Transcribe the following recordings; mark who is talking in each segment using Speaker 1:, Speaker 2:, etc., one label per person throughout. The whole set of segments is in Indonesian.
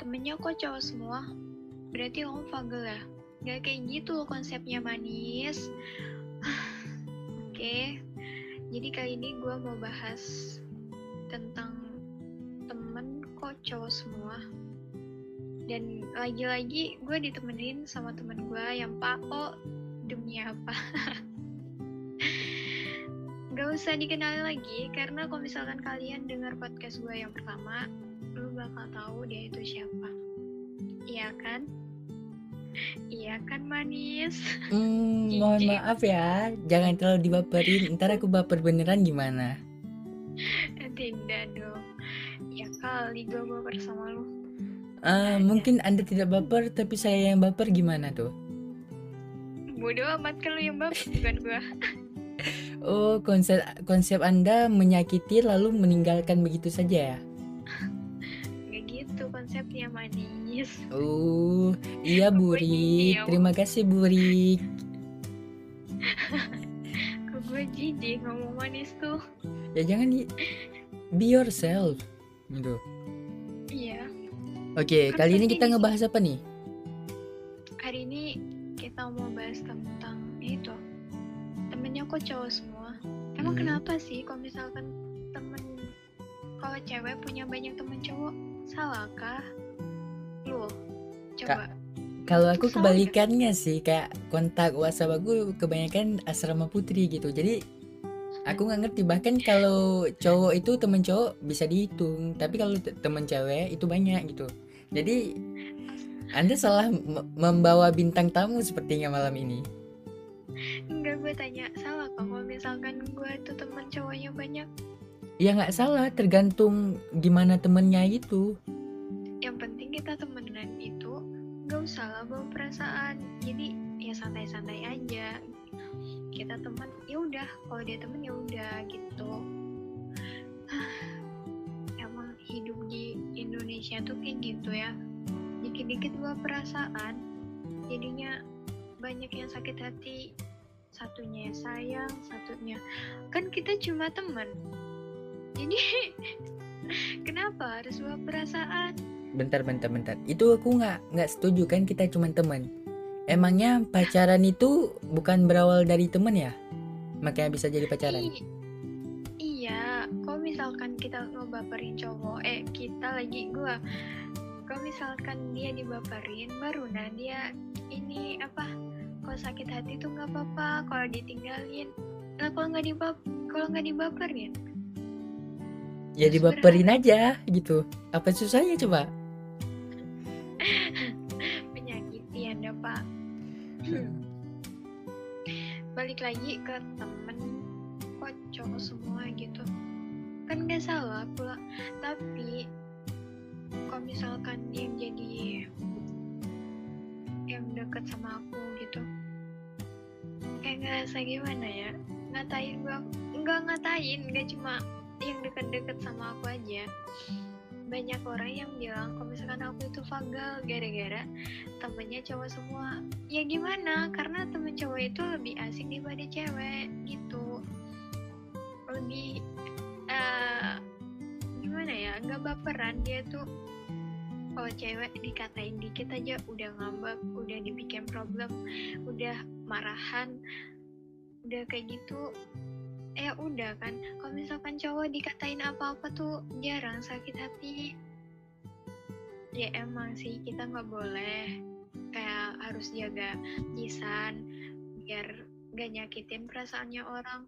Speaker 1: temennya kok cowok semua? Berarti kamu fagel ya? Gak kayak gitu konsepnya manis. Oke. Jadi kali ini gue mau bahas Tentang Temen kok cowok semua. Dan lagi-lagi gue ditemenin sama temen gue yang pako Demi apa? Gak usah dikenali lagi Karena kalau misalkan kalian dengar podcast gue yang pertama bakal tahu dia itu siapa Iya kan? Iya kan manis.
Speaker 2: Hmm, mohon maaf ya, jangan terlalu dibaperin. Ntar aku baper beneran gimana?
Speaker 1: Tidak dong. Ya kali gue baper sama lu.
Speaker 2: Uh, mungkin anda tidak baper, tapi saya yang baper gimana tuh?
Speaker 1: Bodoh amat kalau yang baper bukan gue.
Speaker 2: oh, konsep konsep anda menyakiti lalu meninggalkan begitu saja ya? Oh, iya Burik. Terima kasih Burik.
Speaker 1: Kok gue jijik ngomong manis tuh?
Speaker 2: Ya jangan be yourself gitu.
Speaker 1: Iya.
Speaker 2: Oke, kan kali ini kita ngebahas apa nih?
Speaker 1: Hari ini kita mau bahas tentang itu. Temennya kok cowok semua. Emang hmm. kenapa sih kalau misalkan temen kalau cewek punya banyak temen cowok salahkah? Lu coba.
Speaker 2: Kalau aku kebalikannya sih kayak kontak WhatsApp aku kebanyakan asrama putri gitu. Jadi aku nggak ngerti. Bahkan kalau cowok itu temen cowok bisa dihitung. Tapi kalau temen cewek itu banyak gitu. Jadi anda salah membawa bintang tamu sepertinya malam ini.
Speaker 1: Enggak gue tanya salah kalau misalkan gue itu temen cowoknya banyak?
Speaker 2: Ya nggak salah tergantung gimana temennya itu
Speaker 1: gak usah lah bawa perasaan. Jadi ya santai-santai aja. Kita teman ya udah. Kalau dia temen ya udah gitu. Emang hidup di Indonesia tuh kayak gitu ya. Dikit-dikit bawa perasaan. Jadinya banyak yang sakit hati. Satunya sayang satunya. Kan kita cuma teman. Jadi kenapa harus bawa perasaan
Speaker 2: bentar bentar bentar. Itu aku nggak nggak setuju kan kita cuma teman. Emangnya pacaran itu bukan berawal dari teman ya? Makanya bisa jadi pacaran. I
Speaker 1: iya kok misalkan kita ngebaperin cowok eh kita lagi gua. Kalau misalkan dia dibaperin baru nah dia ini apa kalau sakit hati tuh nggak apa-apa kalau ditinggalin. Nah kalau nggak dibap kalau nggak dibaperin?
Speaker 2: Ya dibaperin aja gitu. Apa susahnya coba
Speaker 1: balik lagi ke temen kok cowok semua gitu. Kan gak salah pula. Tapi kalau misalkan yang jadi yang deket sama aku gitu kayak ngerasa gimana ya? Ngatain gua nggak ngatain nggak cuma yang deket-deket sama aku aja banyak orang yang bilang kalau misalkan aku itu fagal gara-gara temennya cowok semua. Ya gimana? Karena temen cowok itu lebih asik daripada cewek gitu. Lebih uh, gimana ya nggak baperan. Dia tuh kalau cewek dikatain dikit aja udah ngambek udah dibikin problem udah marahan udah kayak gitu ya udah kan. Kalau misalkan cowok dikatain apa-apa tuh jarang sakit hati. Ya emang sih kita nggak boleh kayak harus jaga lisan biar gak nyakitin perasaannya orang.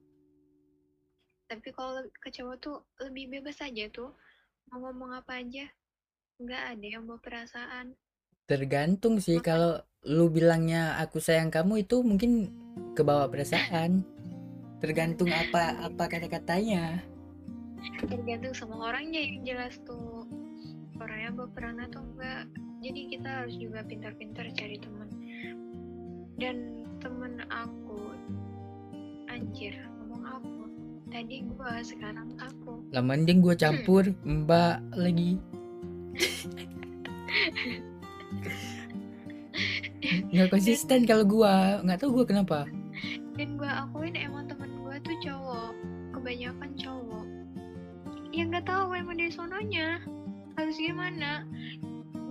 Speaker 1: Tapi kalau ke cowok tuh lebih bebas aja tuh. Mau ngomong apa aja nggak ada yang bawa perasaan.
Speaker 2: Tergantung sih. Kalau lu bilangnya aku sayang kamu itu mungkin kebawa perasaan tergantung apa apa kata-katanya.
Speaker 1: Tergantung sama orangnya yang jelas tuh. Orangnya berperan atau enggak. Jadi kita harus juga pintar-pintar cari teman. Dan temen aku anjir ngomong aku. Tadi gua sekarang aku.
Speaker 2: Lama anjing gua campur hmm. mbak lagi. Nggak konsisten kalau gua. Nggak tahu gua kenapa.
Speaker 1: Dan gua akuin emang kebanyakan cowok. Yang nggak tahu emang dari sononya. Harus gimana?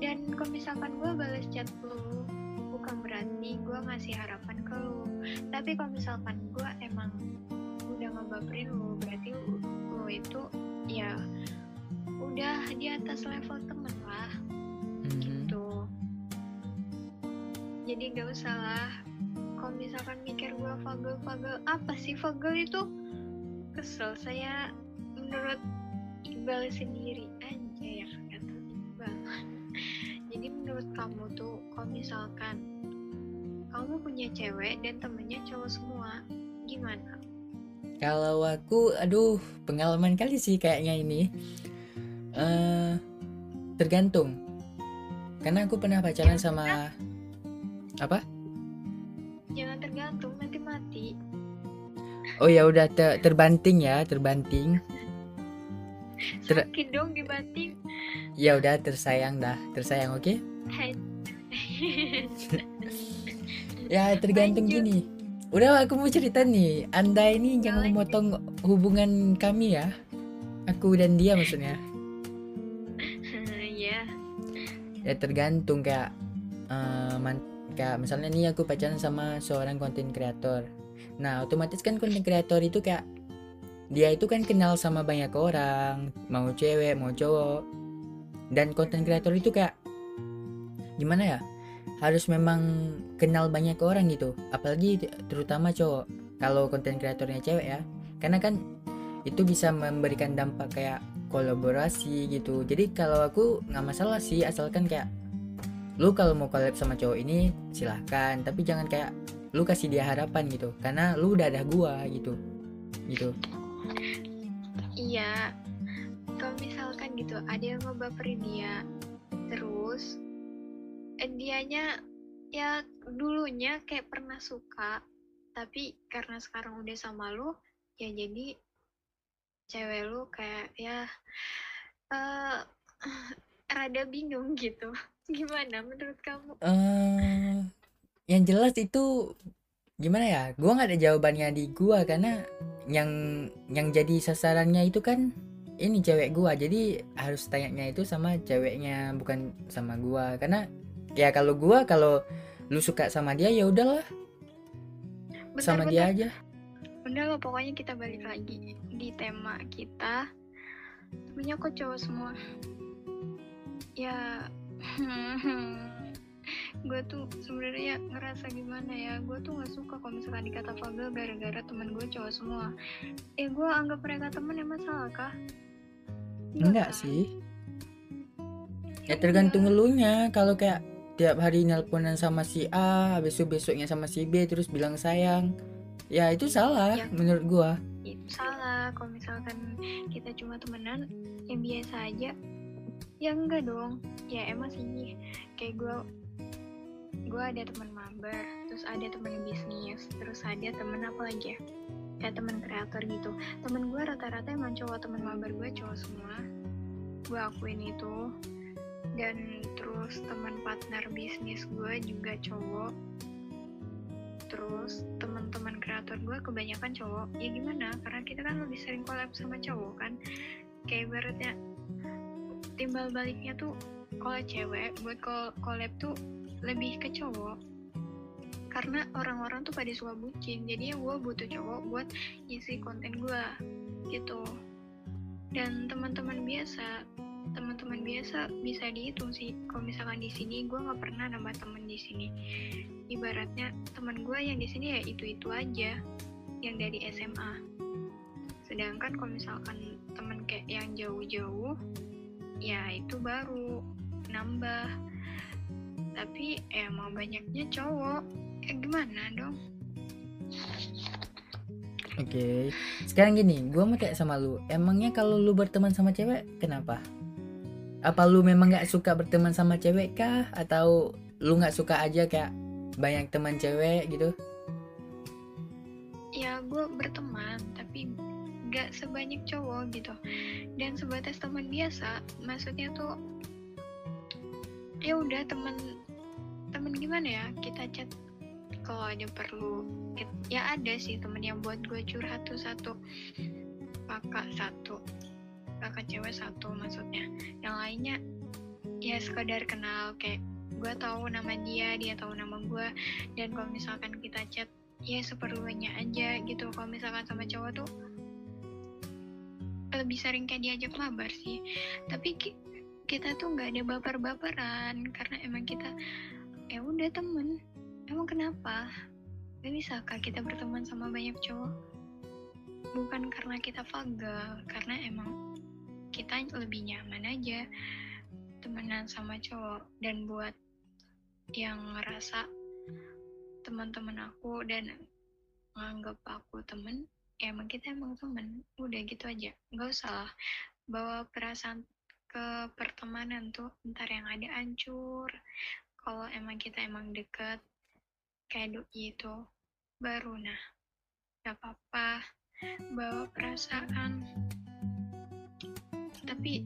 Speaker 1: Dan kalau misalkan gue balas chat lu bukan berarti gue ngasih harapan ke lu. Tapi kalau misalkan gue emang udah ngebaperin lu berarti lu, lu itu ya udah di atas level temen lah.
Speaker 2: Mhm.
Speaker 1: gitu. Jadi gak usah lah. Kalau misalkan mikir gue fagel-fagel apa sih fagel itu kesel saya menurut Iqbal sendiri aja ya kata Iqbal jadi menurut kamu tuh kalau misalkan kamu punya cewek dan temennya cowok semua gimana
Speaker 2: Kalau aku, aduh, pengalaman kali sih kayaknya ini. eh tergantung. Karena aku pernah pacaran sama apa? Oh ya udah te- terbanting ya, terbanting. Ter-
Speaker 1: sakit dong dibanting
Speaker 2: Ya udah tersayang dah, tersayang oke?
Speaker 1: Hai.
Speaker 2: Ya tergantung
Speaker 1: Lanjut.
Speaker 2: gini. Udah aku mau cerita nih. Anda ini
Speaker 1: Ya,
Speaker 2: jangan memotong hubungan kami ya. Aku dan dia maksudnya.
Speaker 1: ya
Speaker 2: Ya tergantung kayak eh, man- kayak misalnya nih aku pacaran sama seorang konten kreator. Nah, otomatis kan konten kreator itu kayak dia itu kan kenal sama banyak orang, mau cewek, mau cowok. Dan konten kreator itu kayak gimana ya? Harus memang kenal banyak orang gitu. Apalagi terutama cowok. Kalau konten kreatornya cewek ya. Karena kan itu bisa memberikan dampak kayak kolaborasi gitu. Jadi kalau aku nggak masalah sih asalkan kayak lu kalau mau collab sama cowok ini silahkan tapi jangan kayak lu kasih dia harapan gitu karena lu udah ada gua gitu gitu
Speaker 1: Iya, kalau misalkan gitu ada yang ngebaperin dia, terus eh, dianya ya dulunya kayak pernah suka, tapi karena sekarang udah sama lu, ya jadi cewek lu kayak ya eh rada bingung gitu. Gimana menurut kamu?
Speaker 2: eh yang jelas itu gimana ya gua nggak ada jawabannya di gua karena yang yang jadi sasarannya itu kan ini cewek gua jadi harus tanyanya itu sama ceweknya bukan sama gua karena ya kalau gua kalau lu suka sama dia ya udahlah sama
Speaker 1: Bentar-bentar.
Speaker 2: dia aja
Speaker 1: Udah lo pokoknya kita balik lagi di tema kita. Temennya kok cowok semua. Ya, gue tuh sebenarnya ngerasa gimana ya. Gue tuh nggak suka kalau misalkan dikata Fagel gara-gara temen gue cowok semua. Eh, gue anggap mereka temen emang salah kah?
Speaker 2: enggak
Speaker 1: kan?
Speaker 2: sih ya
Speaker 1: Ya
Speaker 2: tergantung elunya kalau kayak tiap hari nelponan sama si A habis itu besoknya sama si B terus bilang sayang ya itu salah
Speaker 1: Ya.
Speaker 2: menurut gua
Speaker 1: itu salah kalau misalkan kita cuma temenan yang biasa aja ya enggak dong ya emang sih kayak gue gue ada teman mabar terus ada teman bisnis terus ada temen apa lagi ya? Kayak teman kreator gitu. Temen gue rata-rata emang cowok teman mabar gue cowok semua. Gue akuin itu. Dan terus teman partner bisnis gue juga cowok. Terus teman-teman kreator gue kebanyakan cowok. Ya gimana? Karena kita kan lebih sering collab sama cowok kan. Kayak ibaratnya timbal baliknya tuh kalau cewek buat col- collab tuh lebih ke cowok. Karena orang-orang tuh pada suka bucin. Jadi ya gue butuh cowok buat isi konten gue gitu. Dan teman-teman biasa teman-teman biasa bisa dihitung sih. Kalau misalkan di sini gue nggak pernah nambah temen di sini. Ibaratnya teman gue yang di sini ya itu itu aja yang dari SMA sedangkan kalau misalkan temen kayak yang jauh-jauh ya itu baru nambah tapi emang banyaknya cowok. Eh, gimana dong?
Speaker 2: Oke sekarang gini gua mau tanya sama lu. Emangnya kalau lu berteman sama cewek kenapa? Apa lu memang nggak suka berteman sama cewek kah? Atau lu nggak suka aja kayak banyak teman cewek gitu?
Speaker 1: Ya gue berteman tapi gak sebanyak cowok gitu. Dan sebatas teman biasa maksudnya tuh ya udah teman teman gimana ya? Kita chat kalau ada perlu. Ya ada sih temen yang buat gue curhat tuh satu. Kakak satu. Kakak cewek satu maksudnya. Yang lainnya ya sekedar kenal. Kayak gue tahu nama dia dia tahu nama gue. Dan kalau misalkan kita chat ya seperlunya aja gitu. Kalau misalkan sama cowok tuh lebih sering kayak diajak mabar sih. Tapi kita tuh nggak ada baper-baperan karena emang kita ya udah temen. Emang kenapa? Gak bisakah kita berteman sama banyak cowok? Bukan karena kita vagal karena emang kita lebih nyaman aja temenan sama cowok. Dan buat yang ngerasa teman-teman aku dan nganggap aku temen ya emang kita emang temen. Udah gitu aja. Nggak usah bawa perasaan ke pertemanan tuh ntar yang ada hancur. Kalau emang kita emang deket kayak doi itu baru nah gak apa-apa. Bawa perasaan. Tapi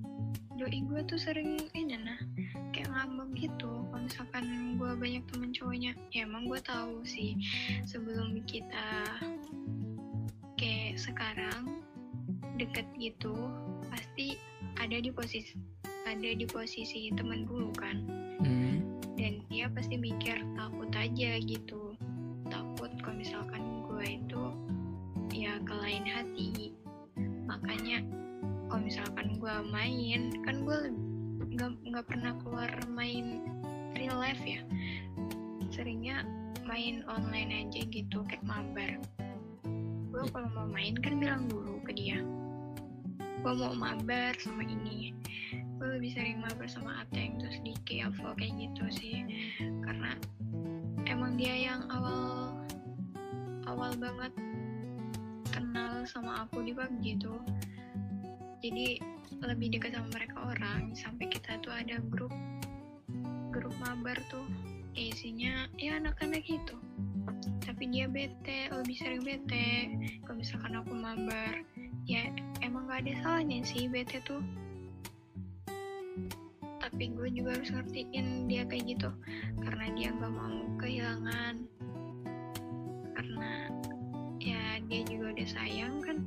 Speaker 1: doi gue tuh sering ini nah kayak ngambek gitu. Kalau misalkan gue banyak temen cowoknya ya emang gue tahu sih sebelum kita kayak sekarang deket gitu pasti ada di posisi ada di posisi temen dulu kan
Speaker 2: Hmm.
Speaker 1: dan dia pasti mikir takut aja gitu. Takut kalau misalkan gue itu ya ke lain hati. Makanya kalau misalkan gue main kan gue nggak nggak pernah keluar main real life ya. Seringnya main online aja gitu kayak mabar. Gue kalau mau main kan bilang dulu ke dia gue mau mabar sama ini. Gue lebih sering mabar sama Ateng terus di Keavo kayak gitu sih. Karena emang dia yang awal awal banget kenal sama aku di PUBG tuh jadi lebih dekat sama mereka orang. Sampai kita tuh ada grup grup mabar tuh. Ya isinya ya anak-anak gitu. Tapi dia bete lebih sering bete. Kalau misalkan aku mabar ya emang gak ada salahnya sih bete tuh tapi gue juga harus ngertiin dia kayak gitu karena dia nggak mau kehilangan karena ya dia juga udah sayang kan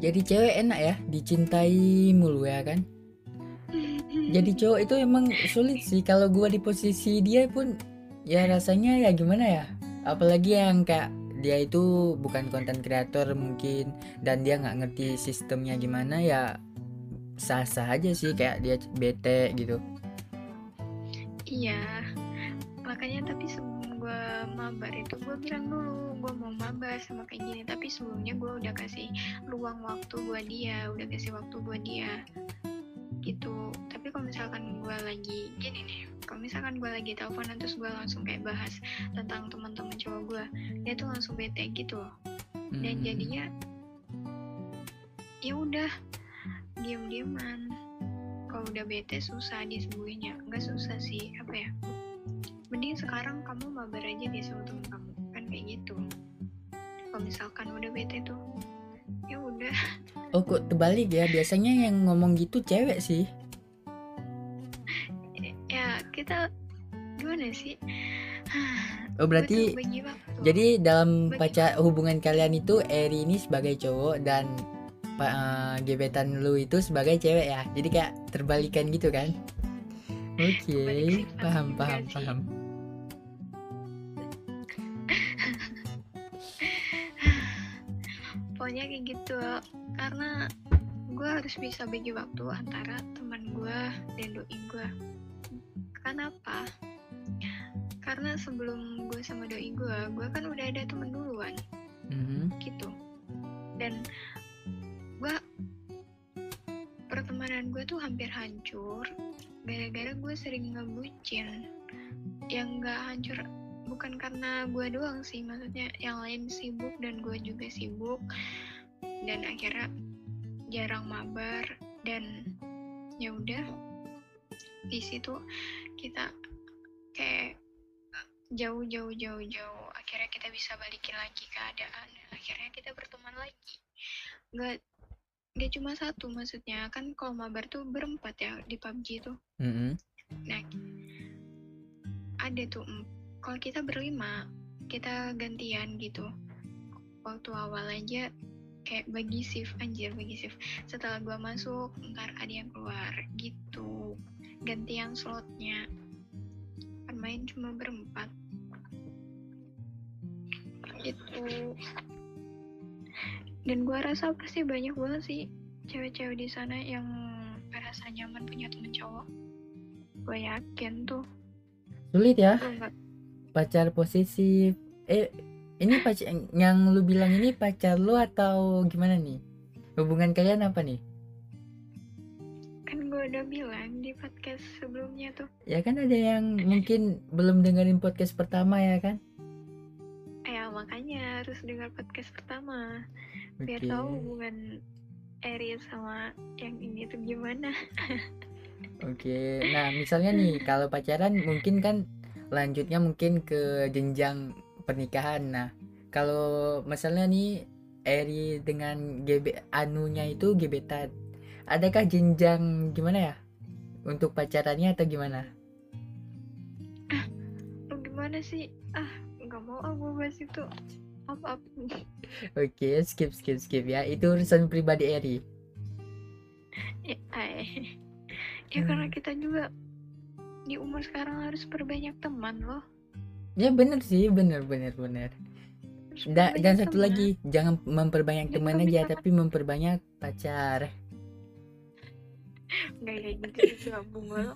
Speaker 2: Jadi cewek enak ya, dicintai mulu ya kan? Jadi cowok itu emang sulit sih. Kalau gua di posisi dia pun ya rasanya ya gimana ya? Apalagi yang kayak dia itu bukan konten kreator mungkin dan dia nggak ngerti sistemnya gimana ya sah-sah aja sih kayak dia bete gitu.
Speaker 1: iya makanya tapi sebelum gue mabar itu gue bilang dulu gue mau mabar sama kayak gini tapi sebelumnya gue udah kasih luang waktu buat dia udah kasih waktu buat dia gitu. Tapi kalau misalkan gue lagi gini nih kalau misalkan gue lagi teleponan terus gue langsung kayak bahas tentang teman-teman cowok gue dia tuh langsung bete gitu loh. Dan
Speaker 2: Hmm.
Speaker 1: jadinya ya udah diam-diaman kalau udah bete susah disembuhinnya. Nggak susah sih apa ya mending sekarang kamu mabar aja deh sama temen kamu kan kayak gitu. Kalau misalkan udah bete tuh ya udah
Speaker 2: Oh kok terbalik ya? Biasanya yang ngomong gitu cewek sih.
Speaker 1: ya kita gimana sih
Speaker 2: Oh berarti. Jadi dalam
Speaker 1: Bagi-
Speaker 2: pacar hubungan kalian itu Eri ini sebagai cowok dan eh, gebetan lu itu sebagai cewek ya. Jadi kayak terbalikan gitu kan? Oke,
Speaker 1: sifat
Speaker 2: paham paham paham.
Speaker 1: Pokoknya kayak gitu. Karena gue harus bisa bagi waktu antara teman gue dan doi gue kenapa? Karena sebelum gue sama doi gue gue kan udah ada temen duluan.
Speaker 2: Mhm.
Speaker 1: gitu. Dan gue pertemanan gue tuh hampir hancur. Gara-gara gue sering ngebucin yang gak hancur bukan karena gue doang sih maksudnya yang lain sibuk dan gue juga sibuk. Dan akhirnya jarang mabar dan ya udah di situ kita kayak jauh jauh jauh jauh akhirnya kita bisa balikin lagi keadaan dan akhirnya kita berteman lagi. Nggak nggak cuma satu maksudnya kan kalau mabar tuh berempat ya di PUBG tuh.
Speaker 2: Mhm.
Speaker 1: nah ada tuh kalau kita berlima kita gantian gitu. Waktu awal aja kayak bagi shift anjir bagi shift. Setelah gue masuk ntar ada yang keluar gitu. Gantian slotnya. Kan main cuma berempat. Gitu. Dan gue rasa pasti banyak banget sih cewek-cewek di sana yang merasa nyaman punya temen cowok. Gue yakin tuh.
Speaker 2: Sulit ya.
Speaker 1: Gue
Speaker 2: pacar posesif eh ini pacar yang lu bilang ini pacar lu atau gimana nih? Hubungan kalian apa nih?
Speaker 1: Kan gue udah bilang di podcast sebelumnya tuh.
Speaker 2: Ya kan ada yang mungkin belum dengerin podcast pertama ya kan?
Speaker 1: Ya makanya harus dengar podcast pertama. Biar
Speaker 2: Oke.
Speaker 1: tahu hubungan Eri sama yang ini tuh gimana.
Speaker 2: Oke, nah misalnya nih kalau pacaran mungkin kan lanjutnya mungkin ke jenjang pernikahan. Nah, kalau misalnya nih Eri dengan GB anunya itu gebetan, adakah jenjang gimana ya untuk pacarannya atau gimana?
Speaker 1: lu gimana sih ah nggak mau ah gue bahas itu apa apa
Speaker 2: Oke, skip skip skip ya. Itu urusan pribadi Eri.
Speaker 1: ya, ay. ya karena kita juga di umur sekarang harus perbanyak teman loh
Speaker 2: Ya bener sih, bener bener bener. Da- dan satu
Speaker 1: teman.
Speaker 2: lagi, jangan memperbanyak
Speaker 1: Dan
Speaker 2: teman aja, tapi memperbanyak pacar.
Speaker 1: nggak kayak gitu juga bunga lo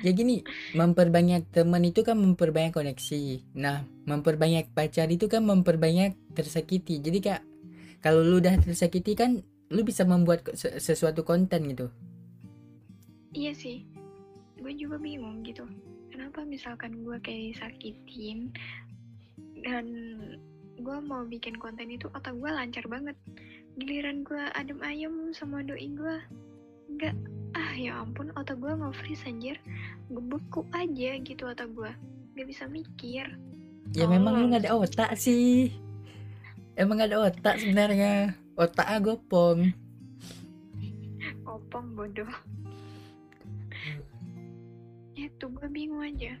Speaker 2: Ya gini, memperbanyak teman itu kan memperbanyak koneksi. Nah, memperbanyak pacar itu kan memperbanyak tersakiti. Jadi kayak kalau lu udah tersakiti kan lu bisa membuat sesuatu konten gitu.
Speaker 1: iya sih gue juga bingung gitu kenapa misalkan gue kayak disakitin dan gue mau bikin konten itu otak gue lancar banget giliran gue adem ayem sama doi gue nggak ah ya ampun otak gue nge-freeze anjir gue beku aja gitu otak gue nggak bisa mikir
Speaker 2: Ya
Speaker 1: Oh.
Speaker 2: memang lu nggak ada otak sih. Emang ada otak sebenarnya. Otak gopong.
Speaker 1: opong bodoh itu gue bingung aja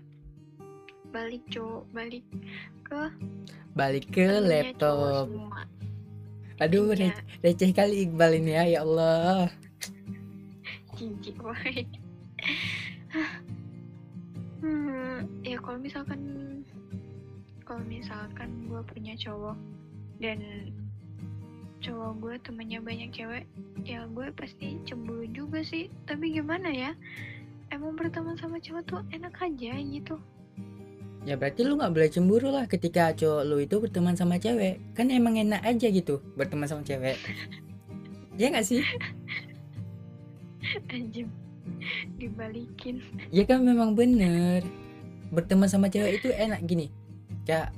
Speaker 1: balik cowok balik ke
Speaker 2: Balik ke laptop. Aduh,
Speaker 1: Iya.
Speaker 2: re- receh kali Iqbal ini ya, ya Allah.
Speaker 1: jijik woy hmm, ya kalau misalkan kalau misalkan gue punya cowok dan cowok gue temennya banyak cewek ya gue pasti cemburu juga sih tapi gimana ya emang berteman sama cowok tuh enak aja gitu.
Speaker 2: Ya berarti lu nggak boleh cemburu lah ketika cowok lu itu berteman sama cewek. Kan emang enak aja gitu berteman sama cewek. ya nggak sih?
Speaker 1: anjing dibalikin.
Speaker 2: Ya kan memang bener. Berteman sama cewek itu enak gini. Kayak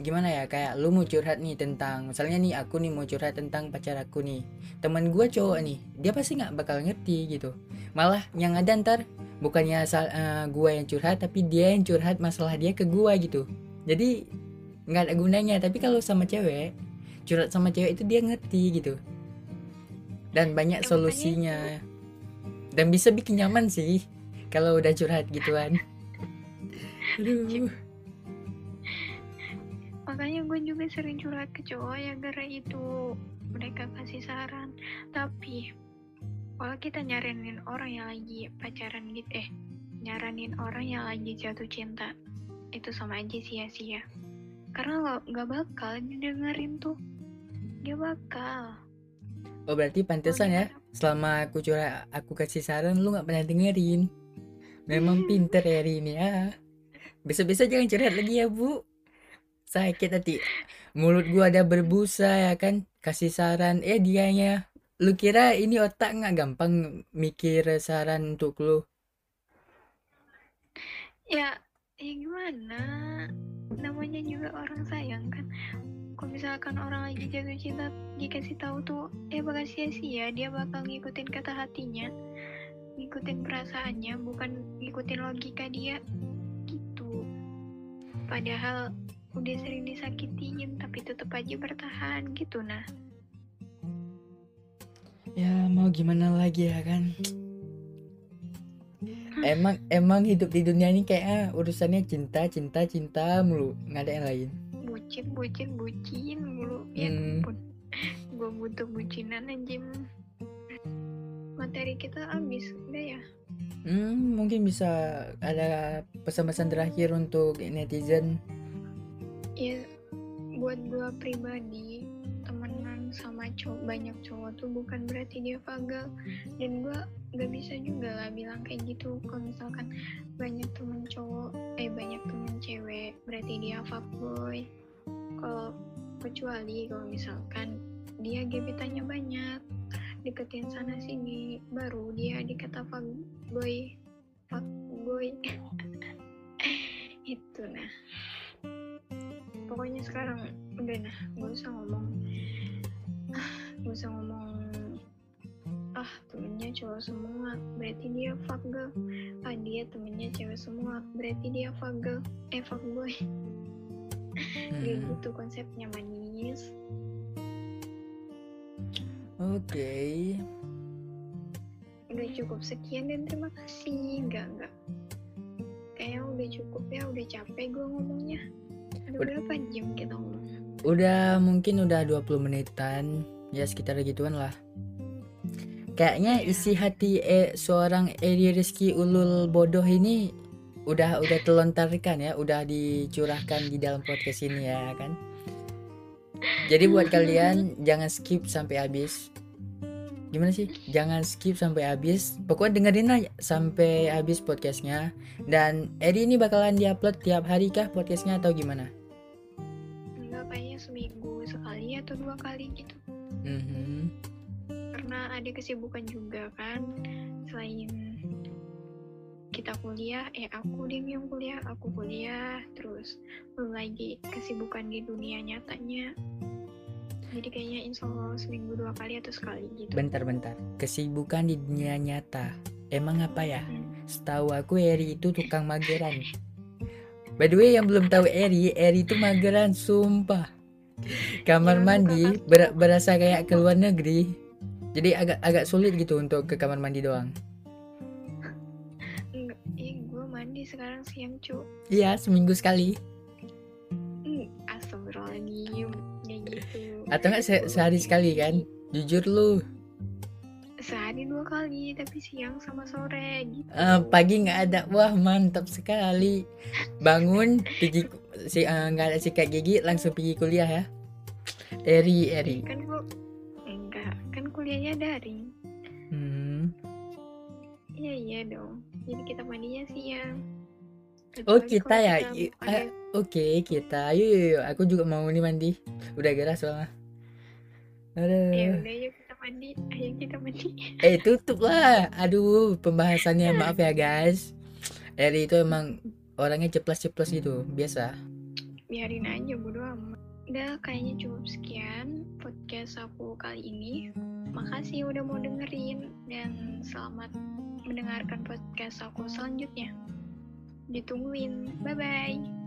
Speaker 2: Gimana ya? Kayak lu mau curhat nih tentang Misalnya nih aku nih mau curhat tentang pacar aku nih. Temen gue cowok nih Dia pasti nggak bakal ngerti gitu Malah yang ada ntar Bukannya asal gue yang curhat Tapi dia yang curhat masalah dia ke gue gitu. Jadi nggak ada gunanya. Tapi kalau sama cewek Curhat sama cewek itu dia ngerti gitu. Dan banyak
Speaker 1: Ya,
Speaker 2: solusinya. dan bisa bikin nyaman sih kalau udah curhat gituan. Aduh.
Speaker 1: Makanya gue juga sering curhat ke cowok ya gara itu mereka kasih saran. Tapi kalau kita nyaranin orang yang lagi pacaran gitu eh nyaranin orang yang lagi jatuh cinta itu sama aja sia-sia. Karena nggak nggak bakal didengerin tuh. Gak bakal.
Speaker 2: Oh berarti pantesan ya selama aku curhat aku kasih saran lu nggak pernah dengerin. Memang pinter ya hari ini ya. Bisa-bisa jangan curhat lagi ya bu. Sakit hati. Mulut gua ada berbusa ya kan? Kasih saran eh dianya lu kira ini otak nggak gampang mikir saran untuk lu?
Speaker 1: Ya ya gimana? Namanya juga orang sayang kan. Kalau misalkan orang lagi jatuh cinta dikasih tahu tuh ya bakal sia-sia. Dia bakal ngikutin kata hatinya ngikutin perasaannya bukan ngikutin logika dia. Gitu. Padahal udah sering disakitin tapi tetap aja bertahan. Gitu nah
Speaker 2: Ya mau gimana lagi ya kan? Emang emang hidup di dunia ini kayak ah, urusannya cinta cinta cinta mulu. Nggak ada yang lain.
Speaker 1: Bucin bucin bucin mulu. Ya
Speaker 2: Hmm.
Speaker 1: ampun. Gue butuh bucinan anjing. Materi kita habis udah ya?
Speaker 2: Hmm, mungkin bisa ada pesan-pesan terakhir untuk netizen.
Speaker 1: ya buat gue pribadi sama cowok banyak cowok tuh bukan berarti dia vagal dan gue gak bisa juga lah bilang kayak gitu. Kalau misalkan banyak temen cowok eh banyak temen cewek berarti dia fuckboy kalau kecuali kalau misalkan dia gebetannya banyak deketin sana sini baru dia dikata fuckboy fuckboy itu nah. Pokoknya sekarang udah nah gak usah ngomong gak usah ngomong ah temennya cowok semua berarti dia fuck girl. Ah dia temennya cewek semua berarti dia fuck girl. Eh fuck boy. Kayak
Speaker 2: Hmm.
Speaker 1: gitu konsepnya manis.
Speaker 2: Oke.
Speaker 1: udah cukup sekian dan terima kasih. Enggak enggak. Kayaknya udah cukup ya udah capek gue ngomongnya. Udah.
Speaker 2: Ud-
Speaker 1: berapa jam kita ngomong
Speaker 2: Udah mungkin udah 20 menitan. Ya sekitar gituan lah. Kayaknya isi hati eh, seorang Eri Rizky Ulul bodoh ini udah udah telontarkan ya, udah dicurahkan di dalam podcast ini ya kan. Jadi buat kalian jangan skip sampai habis. Gimana sih? Jangan skip sampai habis. Pokoknya dengerin aja sampai habis podcastnya. Dan Eri ini bakalan diupload tiap hari kah podcastnya atau gimana?
Speaker 1: enggak kayaknya seminggu sekali atau dua kali gitu
Speaker 2: Mhm.
Speaker 1: karena ada kesibukan juga kan selain kita kuliah eh aku deh yang kuliah aku kuliah terus belum lagi kesibukan di dunia nyatanya jadi kayaknya insya Allah seminggu dua kali atau sekali gitu
Speaker 2: Bentar-bentar. Kesibukan di dunia nyata. Emang apa ya?
Speaker 1: Hmm.
Speaker 2: Setahu aku Eri itu tukang mageran. By the way yang belum tahu Eri, Eri itu mageran sumpah. Kamar
Speaker 1: Jangan
Speaker 2: mandi ber- berasa kayak ke luar negeri. Jadi agak agak sulit gitu untuk ke kamar mandi doang.
Speaker 1: gue mandi sekarang siang cu
Speaker 2: Iya, seminggu sekali.
Speaker 1: hmm, astagfirullahaladzim kayak gitu
Speaker 2: Atau enggak se- sehari sekali kan? Jujur lu.
Speaker 1: sehari dua kali tapi siang sama sore gitu
Speaker 2: Eh, pagi nggak ada. Wah, mantap sekali. Bangun, pergi si eh, nggak ada sikat gigi, langsung pergi kuliah ya. Eri, Eri.
Speaker 1: kan enggak kan kuliahnya daring
Speaker 2: Hmm.
Speaker 1: Iya iya dong. Jadi kita mandinya siang.
Speaker 2: Oh,
Speaker 1: Kecuali
Speaker 2: kita ya?
Speaker 1: kita
Speaker 2: ah, Oke, kita. Ayo, yuk, yuk. Aku juga mau nih mandi. Udah gerah soalnya.
Speaker 1: Ya
Speaker 2: Aduh.
Speaker 1: udah yuk kita mandi. Ayo kita mandi.
Speaker 2: Eh, tutup lah. Aduh, pembahasannya maaf ya, guys. Eri itu emang orangnya ceplas-ceplos gitu. Biasa.
Speaker 1: Biarin aja bodo amat. Udah kayaknya cukup sekian podcast aku kali ini. Makasih udah mau dengerin dan selamat mendengarkan podcast aku selanjutnya. Ditungguin. Bye bye.